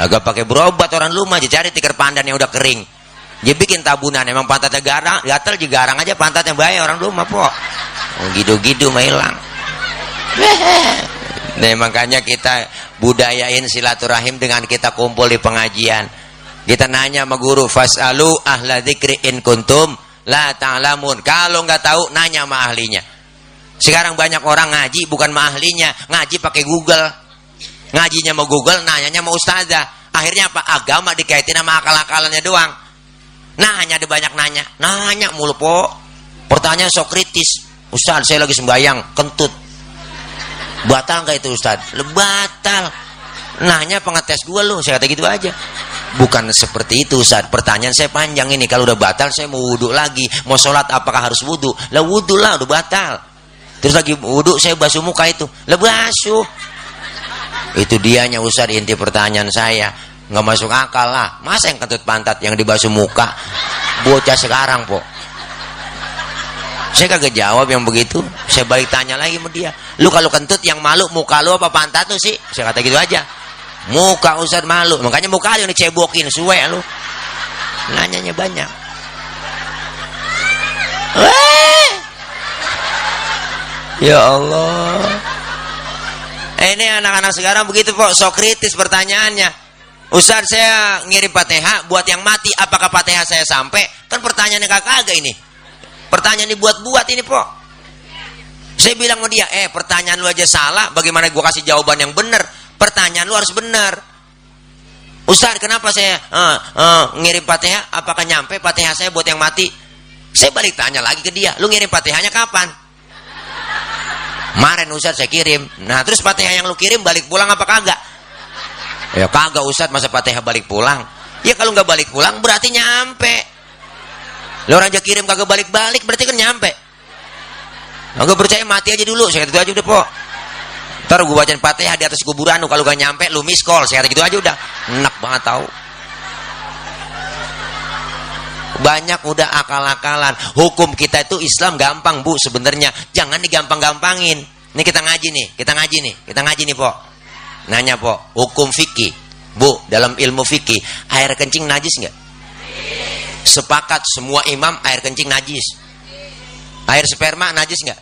agak pakai berobat orang lu mah cari tikar pandan yang udah kering dia bikin tabunan emang pantatnya garang gatel juga garang aja pantatnya bahaya orang lu mah po gidu-gidu mah hilang nah makanya kita budayain silaturahim dengan kita kumpul di pengajian kita nanya sama guru fasalu ahla dzikri in kuntum La ta'lamun. Kalau nggak tahu nanya sama ahlinya. Sekarang banyak orang ngaji bukan sama ahlinya, ngaji pakai Google. Ngajinya mau Google, nanyanya mau ustazah. Akhirnya apa? Agama dikaitin sama akal-akalannya doang. Nanya ada banyak nanya. Nanya mulu po. Pertanyaan sok kritis. Ustaz, saya lagi sembayang, kentut. Batal nggak itu Ustaz? Batal. Nanya pengetes gue loh, saya kata gitu aja. Bukan seperti itu saat pertanyaan saya panjang ini. Kalau udah batal saya mau wudhu lagi. Mau sholat apakah harus wudhu? Lah wudhu lah udah batal. Terus lagi wudhu saya basuh muka itu. Lah basuh. Itu dianya Ustaz inti pertanyaan saya. Nggak masuk akal lah. Masa yang kentut pantat yang dibasuh muka? Bocah sekarang po. Saya kagak jawab yang begitu. Saya balik tanya lagi sama dia. Lu kalau kentut yang malu muka lu apa pantat tuh sih? Saya kata gitu aja. Muka Ustaz malu. Makanya muka yang dicebokin suwe lu. Nanyanya banyak. Weh. Ya Allah. Eh, ini anak-anak sekarang begitu kok, so kritis pertanyaannya. Ustaz saya ngirim Fatihah buat yang mati, apakah Fatihah saya sampai? Kan pertanyaannya kakak ini. Pertanyaan dibuat-buat ini, Pok. Saya bilang sama dia, eh pertanyaan lu aja salah, bagaimana gua kasih jawaban yang benar? Pertanyaan lu harus benar. Ustaz, kenapa saya uh, uh, ngirim Fatihah? Apakah nyampe Fatihah saya buat yang mati? Saya balik tanya lagi ke dia, lu ngirim Fatihahnya kapan? Kemarin Ustaz saya kirim. Nah, terus Fatihah yang lu kirim balik pulang apa kagak? Ya kagak Ustaz, masa Fatihah balik pulang? Ya kalau nggak balik pulang berarti nyampe. Lu orang aja kirim kagak balik-balik berarti kan nyampe. Nggak percaya mati aja dulu, saya gitu aja udah, Po. Ntar gue bacain fatihah di atas kuburan kalau gak nyampe lu miss call. Saya aja udah. Enak banget tau. Banyak udah akal-akalan. Hukum kita itu Islam gampang bu sebenarnya. Jangan digampang-gampangin. Ini kita ngaji nih, kita ngaji nih, kita ngaji nih po. Nanya po, hukum fikih. Bu, dalam ilmu fikih, air kencing najis nggak? Sepakat semua imam air kencing najis. Air sperma najis nggak?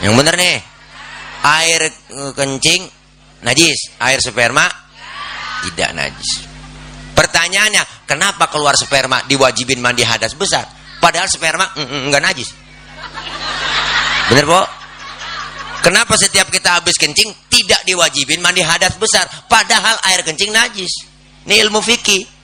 Yang bener nih air kencing najis, air sperma tidak najis. Pertanyaannya, kenapa keluar sperma diwajibin mandi hadas besar? Padahal sperma enggak najis. Bener, Po? Kenapa setiap kita habis kencing tidak diwajibin mandi hadas besar? Padahal air kencing najis. Ini ilmu fikih.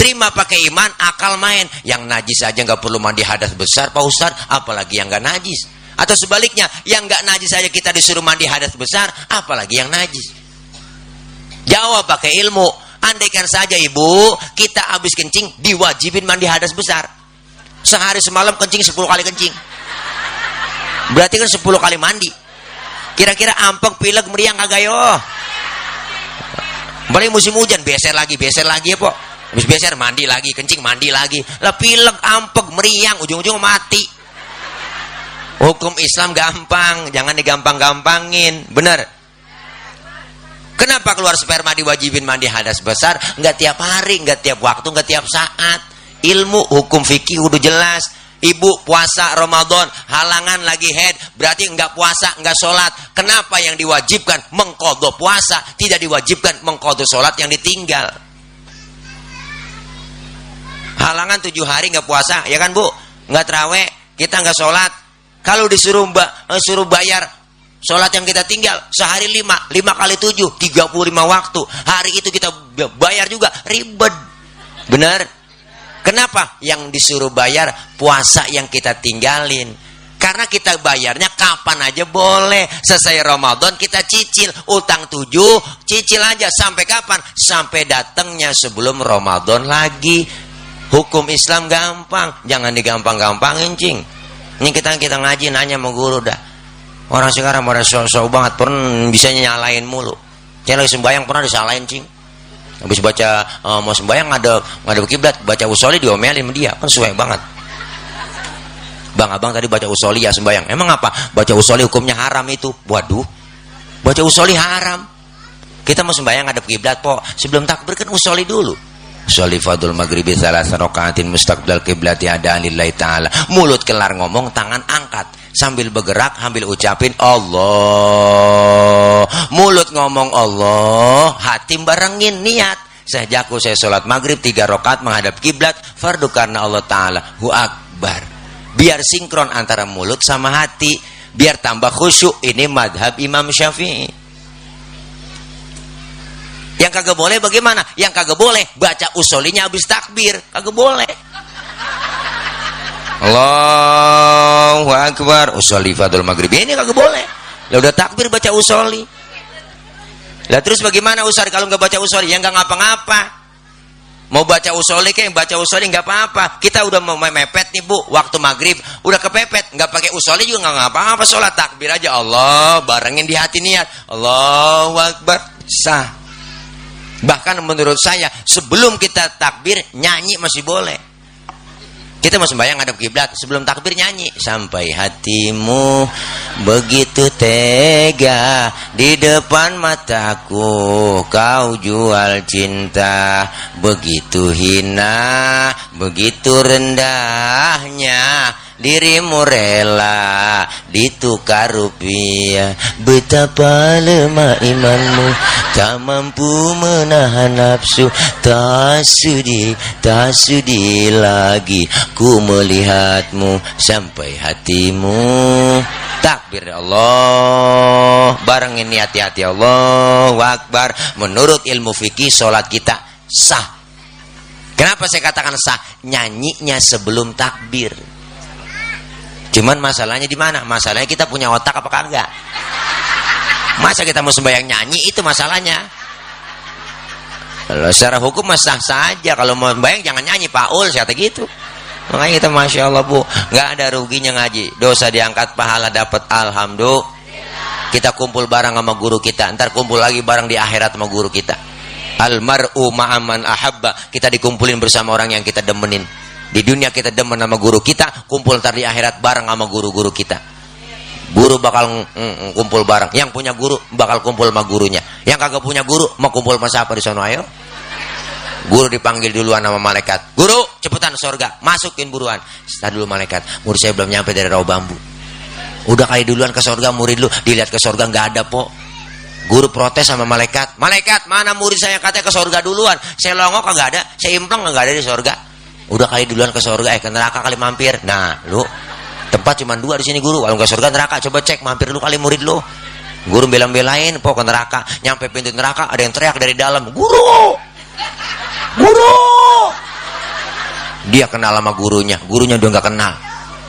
Terima pakai iman, akal main. Yang najis aja nggak perlu mandi hadas besar, Pak Ustaz. Apalagi yang nggak najis. Atau sebaliknya, yang nggak najis saja kita disuruh mandi hadas besar, apalagi yang najis. Jawab pakai ilmu. Andaikan saja ibu, kita habis kencing, diwajibin mandi hadas besar. Sehari semalam kencing 10 kali kencing. Berarti kan 10 kali mandi. Kira-kira ampek, pilek, meriang kagak yo. Balik musim hujan, beser lagi, beser lagi ya, Pok. Habis beser mandi lagi, kencing mandi lagi. Lah pilek, ampek, meriang, ujung-ujung mati. Hukum Islam gampang, jangan digampang-gampangin. Bener. Kenapa keluar sperma diwajibin mandi hadas besar? Enggak tiap hari, enggak tiap waktu, enggak tiap saat. Ilmu hukum fikih udah jelas. Ibu puasa Ramadan, halangan lagi head, berarti enggak puasa, enggak sholat. Kenapa yang diwajibkan mengkodo puasa, tidak diwajibkan mengkodo sholat yang ditinggal? Halangan tujuh hari enggak puasa, ya kan bu? Enggak terawih, kita enggak sholat. Kalau disuruh mbak, eh, suruh bayar sholat yang kita tinggal sehari lima, lima kali tujuh, tiga puluh lima waktu. Hari itu kita bayar juga ribet, benar? Kenapa? Yang disuruh bayar puasa yang kita tinggalin. Karena kita bayarnya kapan aja boleh. Selesai Ramadan kita cicil. Utang tujuh, cicil aja. Sampai kapan? Sampai datangnya sebelum Ramadan lagi. Hukum Islam gampang. Jangan digampang-gampangin, cing. Ini kita kita ngaji nanya sama guru dah. Orang sekarang pada sok-sok banget. Pernah bisa nyalain mulu. Saya lagi sembahyang pernah disalahin, cing habis baca uh, mau sembahyang ada ada kiblat baca usoli diomelin sama dia. Kan sesuai banget. Bang abang tadi baca usoli ya sembahyang. Emang apa? Baca usoli hukumnya haram itu? Waduh. Baca usoli haram. Kita mau sembahyang ada kiblat po. Sebelum takbir kan usoli dulu. Usoli fadul maghribi salah sarokaatin mustaqbal kiblati ada lillahi ta'ala. Mulut kelar ngomong tangan angkat sambil bergerak sambil ucapin Allah. Mulut ngomong Allah. Hati barengin niat. Jago saya sholat maghrib tiga rakaat menghadap kiblat fardu karena Allah Ta'ala. Hu akbar. Biar sinkron antara mulut sama hati. Biar tambah khusyuk. Ini madhab Imam Syafi'i. Yang kagak boleh bagaimana? Yang kagak boleh baca usolinya habis takbir. Kagak boleh Allahu Akbar. Usoli fadul maghrib. Ini kagak boleh. Lah udah takbir baca usoli lah terus bagaimana usari kalau nggak baca usoli ya nggak ngapa-ngapa. Mau baca usoli kayak baca usoli nggak apa-apa. Kita udah mau mepet nih bu. Waktu maghrib udah kepepet. Nggak pakai usoli juga nggak ngapa-ngapa. Sholat takbir aja. Allah barengin di hati niat. Allahu Akbar. Sah. Bahkan menurut saya sebelum kita takbir nyanyi masih boleh kita mau sembahyang ngadep kiblat sebelum takbir nyanyi. Sampai hatimu begitu tega di depan mataku kau jual cinta. Begitu hina begitu rendahnya dirimu rela ditukar rupiah. Betapa lemah imanmu tak mampu menahan nafsu. Tak sudi tak sudi lagi ku melihatmu sampai hatimu. Takbir Allah. Bareng ini hati-hati Allah wakbar menurut ilmu fikih sholat kita sah. Kenapa saya katakan sah? Nyanyinya sebelum takbir. Cuman masalahnya di mana? Masalahnya kita punya otak apa kagak? Masa kita mau sembahyang nyanyi itu masalahnya. Kalau secara hukum sah saja kalau mau sembahyang jangan nyanyi Paul siapa gitu. Makanya kita masya Allah bu, nggak ada ruginya ngaji. Dosa diangkat, pahala dapat, alhamdulillah. Kita kumpul bareng sama guru kita, ntar kumpul lagi bareng di akhirat sama guru kita. Almaru ma'aman ahabba. Kita dikumpulin bersama orang yang kita demenin. Di dunia kita demen sama guru kita, kumpul ntar di akhirat bareng sama guru-guru kita. Guru bakal mm, kumpul bareng. Yang punya guru bakal kumpul sama gurunya. Yang kagak punya guru mau kumpul sama siapa di sana ayo? Guru dipanggil duluan sama malaikat. Guru, cepetan sorga, masukin buruan. Setelah dulu malaikat, murid saya belum nyampe dari rawa bambu. Udah kali duluan ke sorga, murid lu dilihat ke sorga nggak ada po. Guru protes sama malaikat. Malaikat, mana murid saya katanya ke sorga duluan? Saya longok kagak ada, saya implong nggak ada di sorga udah kali duluan ke surga eh ke neraka kali mampir nah lu tempat cuma dua di sini guru. Kalau nggak surga neraka. Coba cek mampir lu kali murid lu. Guru belang-belain pokok neraka. Nyampe pintu neraka ada yang teriak dari dalam guru! Guru! Dia kenal sama gurunya. Gurunya udah nggak kenal.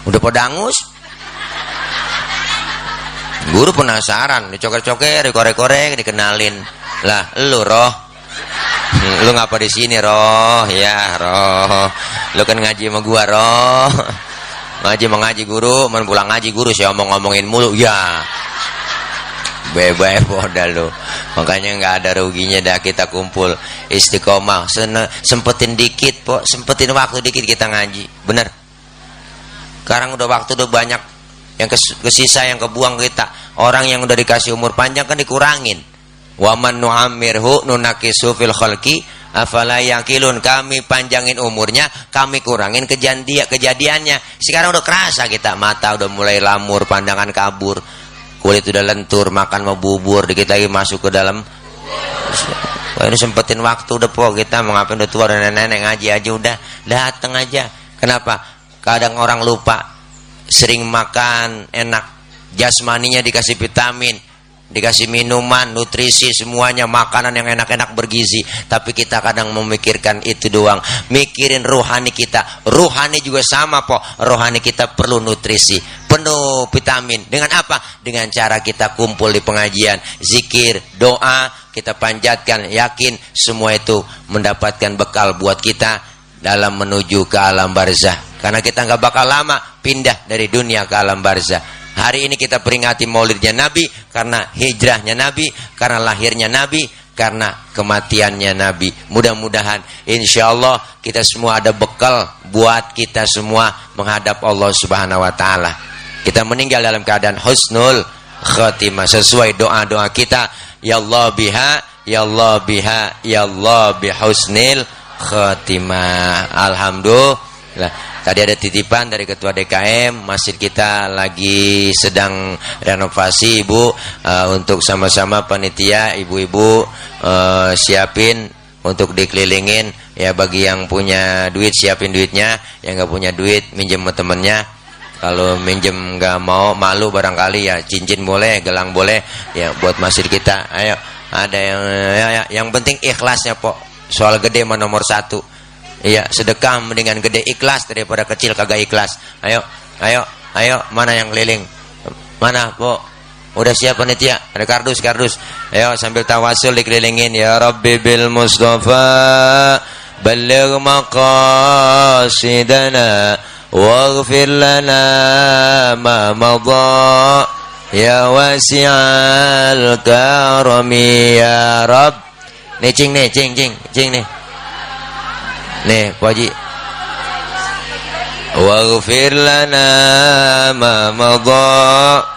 Udah podangus guru penasaran dicoker-coker dikorek-korek dikenalin. Lah lu roh. Lu ngapa di sini roh? Ya roh. Lu kan ngaji sama gua roh ngaji mengaji guru men pulang ngaji guru saya omong-ngomongin mulu. Ya. Bebas modal lo makanya nggak ada ruginya dah kita kumpul. Istiqomah. Sempetin dikit po. Sempetin waktu dikit kita ngaji. Bener? Sekarang udah waktu udah banyak yang kesisa yang kebuang kita. Orang yang udah dikasih umur panjang kan dikurangin. Waman nu'amirhu nunakisu fil afala yakilun kami panjangin umurnya kami kurangin kejadian kejadiannya. Sekarang udah kerasa kita mata udah mulai lamur pandangan kabur. Kulit udah lentur makan mau bubur dikit lagi masuk ke dalam. Wah, ini sempetin waktu udah po kita mau ngapain udah tua dan nenek-nenek ngaji aja udah. Dateng aja. Kenapa? Kadang orang lupa sering makan enak. Jasmaninya dikasih vitamin dikasih minuman, nutrisi, semuanya makanan yang enak-enak bergizi. Tapi kita kadang memikirkan itu doang. Mikirin rohani kita. Rohani juga sama po. Rohani kita perlu nutrisi. Penuh vitamin. Dengan apa? Dengan cara kita kumpul di pengajian. Zikir, doa, kita panjatkan. Yakin semua itu mendapatkan bekal buat kita dalam menuju ke alam barzah. Karena kita nggak bakal lama pindah dari dunia ke alam barzah. Hari ini kita peringati maulidnya Nabi karena hijrahnya Nabi, karena lahirnya Nabi, karena kematiannya Nabi. Mudah-mudahan insya Allah kita semua ada bekal buat kita semua menghadap Allah Subhanahu wa taala. Kita meninggal dalam keadaan husnul khatimah sesuai doa-doa kita. Ya Allah biha, ya Allah biha, ya Allah bihusnil khatimah. Alhamdulillah. Tadi ada titipan dari ketua DKM, masjid kita lagi sedang renovasi Ibu. Uh, untuk sama-sama panitia ibu-ibu uh, siapin untuk dikelilingin. Ya bagi yang punya duit siapin duitnya, yang nggak punya duit minjem temennya. Kalau minjem nggak mau malu barangkali. Ya cincin boleh, gelang boleh. Ya buat masjid kita. Ayo ada yang ya, ya, yang penting ikhlasnya pok. Soal gede mah nomor satu Iya, sedekah mendingan gede ikhlas daripada kecil kagak ikhlas. Ayo, ayo, ayo, mana yang keliling? Mana, Bu? Udah siap panitia? Ada kardus, kardus. Ayo sambil tawasul dikelilingin ya Rabbi bil Mustafa balligh maqasidana waghfir lana ma madha ya wasi'al karami ya Rabb. Nih cing nih, cing cing, cing nih. Nih, Pak Haji. Waghfir lana ma madha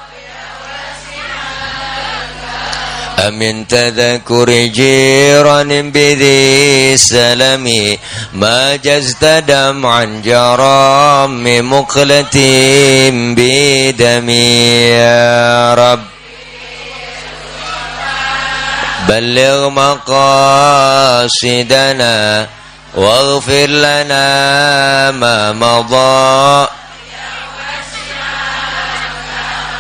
أمن تذكر جيران بذي سلم ما جزت دمعا جرام مقلة بدمي يا رب بلغ مقاصدنا واغفر لنا ما مضى.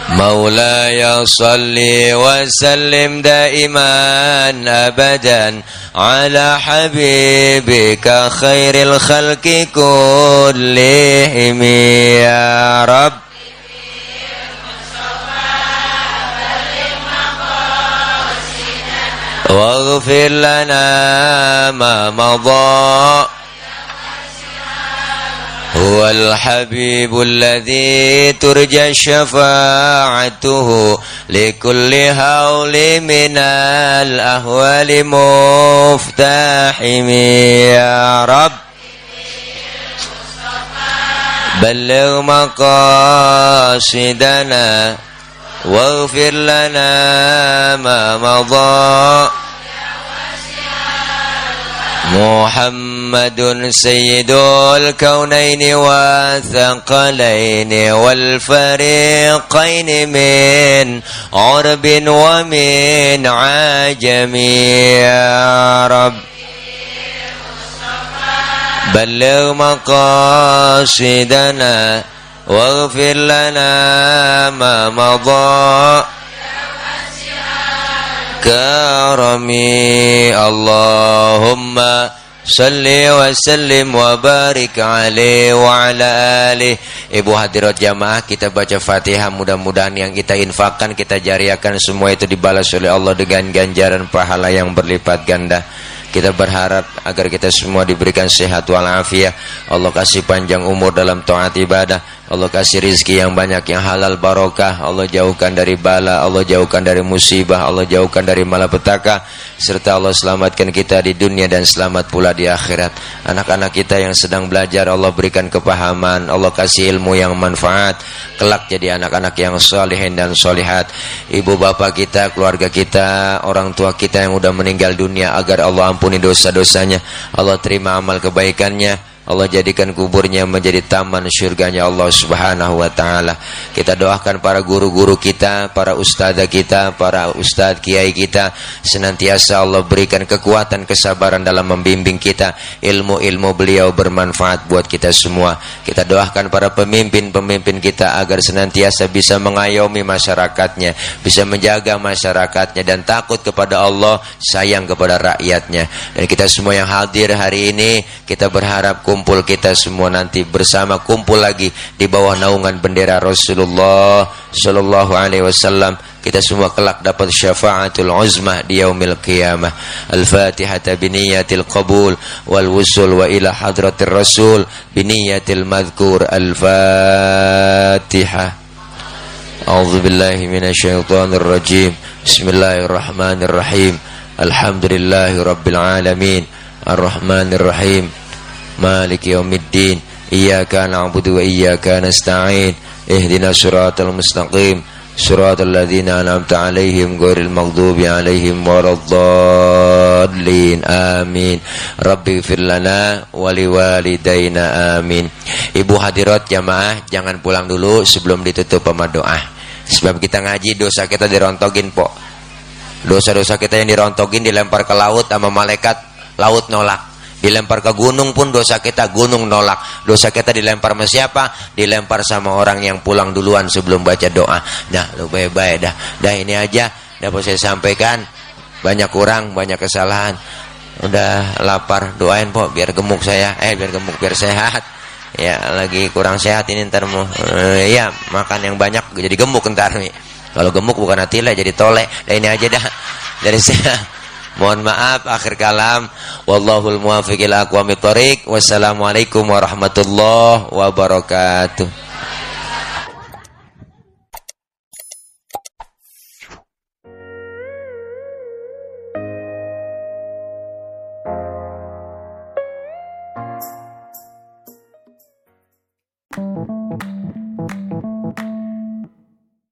مولاي صل وسلم دائما أبدا على حبيبك خير الخلق كلهم. يا رب. واغفر لنا ما مضى. هو الحبيب الذي ترجى شفاعته لكل هول من الأهوال مفتاحم يا رب. بلغ مقاصدنا واغفر لنا ما مضى. محمد سيد الكونين والثقلين والفريقين من عرب ومن عجم. يا رب. بلغ مقاصدنا واغفر لنا ما مضى. كرمي اللهم صل وسلم وبارك عليه وعلى آله Ibu hadirat jamaah kita baca Fatihah mudah-mudahan yang kita infakkan kita jariakan semua itu dibalas oleh Allah dengan ganjaran pahala yang berlipat ganda kita berharap agar kita semua diberikan sehat walafiat Allah kasih panjang umur dalam taat ibadah Allah kasih rizki yang banyak yang halal barokah. Allah jauhkan dari bala Allah jauhkan dari musibah Allah jauhkan dari malapetaka. Serta Allah selamatkan kita di dunia dan selamat pula di akhirat. Anak-anak kita yang sedang belajar Allah berikan kepahaman. Allah kasih ilmu yang manfaat. Kelak jadi anak-anak yang solehin dan solihat. Ibu bapak kita keluarga kita orang tua kita yang sudah meninggal dunia agar Allah ampuni dosa-dosanya. Allah terima amal kebaikannya Allah jadikan kuburnya menjadi taman syurganya Allah subhanahu wa ta'ala. Kita doakan para guru-guru kita, para ustadzah kita, para ustadz kiai kita Senantiasa Allah berikan kekuatan, kesabaran dalam membimbing kita. Ilmu-ilmu beliau bermanfaat buat kita semua. Kita doakan para pemimpin-pemimpin kita agar senantiasa bisa mengayomi masyarakatnya Bisa menjaga masyarakatnya dan takut kepada Allah, sayang kepada rakyatnya. Dan kita semua yang hadir hari ini, kita berharap kumpul kita semua nanti bersama kumpul lagi di bawah naungan bendera Rasulullah sallallahu alaihi wasallam kita semua kelak dapat syafaatul uzmah di yaumil qiyamah al-fatihah biniyatil qabul wal wusul wa ila hadratir rasul biniyatil madhkur al-fatihah أعوذ بالله من الشيطان الرجيم بسم الله الرحمن الرحيم الحمد لله رب العالمين الرحمن الرحيم مالك يوم الدين إياك نعبد وإياك نستعين اهدنا الصراط المستقيم صراط الذين أنعمت عليهم غير المغضوب عليهم ولا الضالين آمين ربي اغفر لنا ولوالدينا آمين Ibu hadirat jamaah jangan pulang dulu sebelum ditutup sama doa Sebab kita ngaji dosa kita dirontogin po Dosa-dosa kita yang dirontogin dilempar ke laut sama malaikat Laut nolak Dilempar ke gunung pun dosa kita gunung nolak. Dosa kita dilempar sama siapa? Dilempar sama orang yang pulang duluan sebelum baca doa. Nah, lu baik-baik dah. Dah ini aja dapat saya sampaikan. Banyak kurang, banyak kesalahan. Udah lapar, doain po biar gemuk saya. Eh, biar gemuk, biar sehat. Ya, lagi kurang sehat ini ntar mau. Ya, makan yang banyak jadi gemuk ntar nih. Kalau gemuk bukan hati lah jadi tolek. Dah ini aja dah. Dari saya. Mohon maaf akhir kalam. Wallahul muwaffiq ila aqwamit thoriq. Wassalamualaikum warahmatullahi wabarakatuh.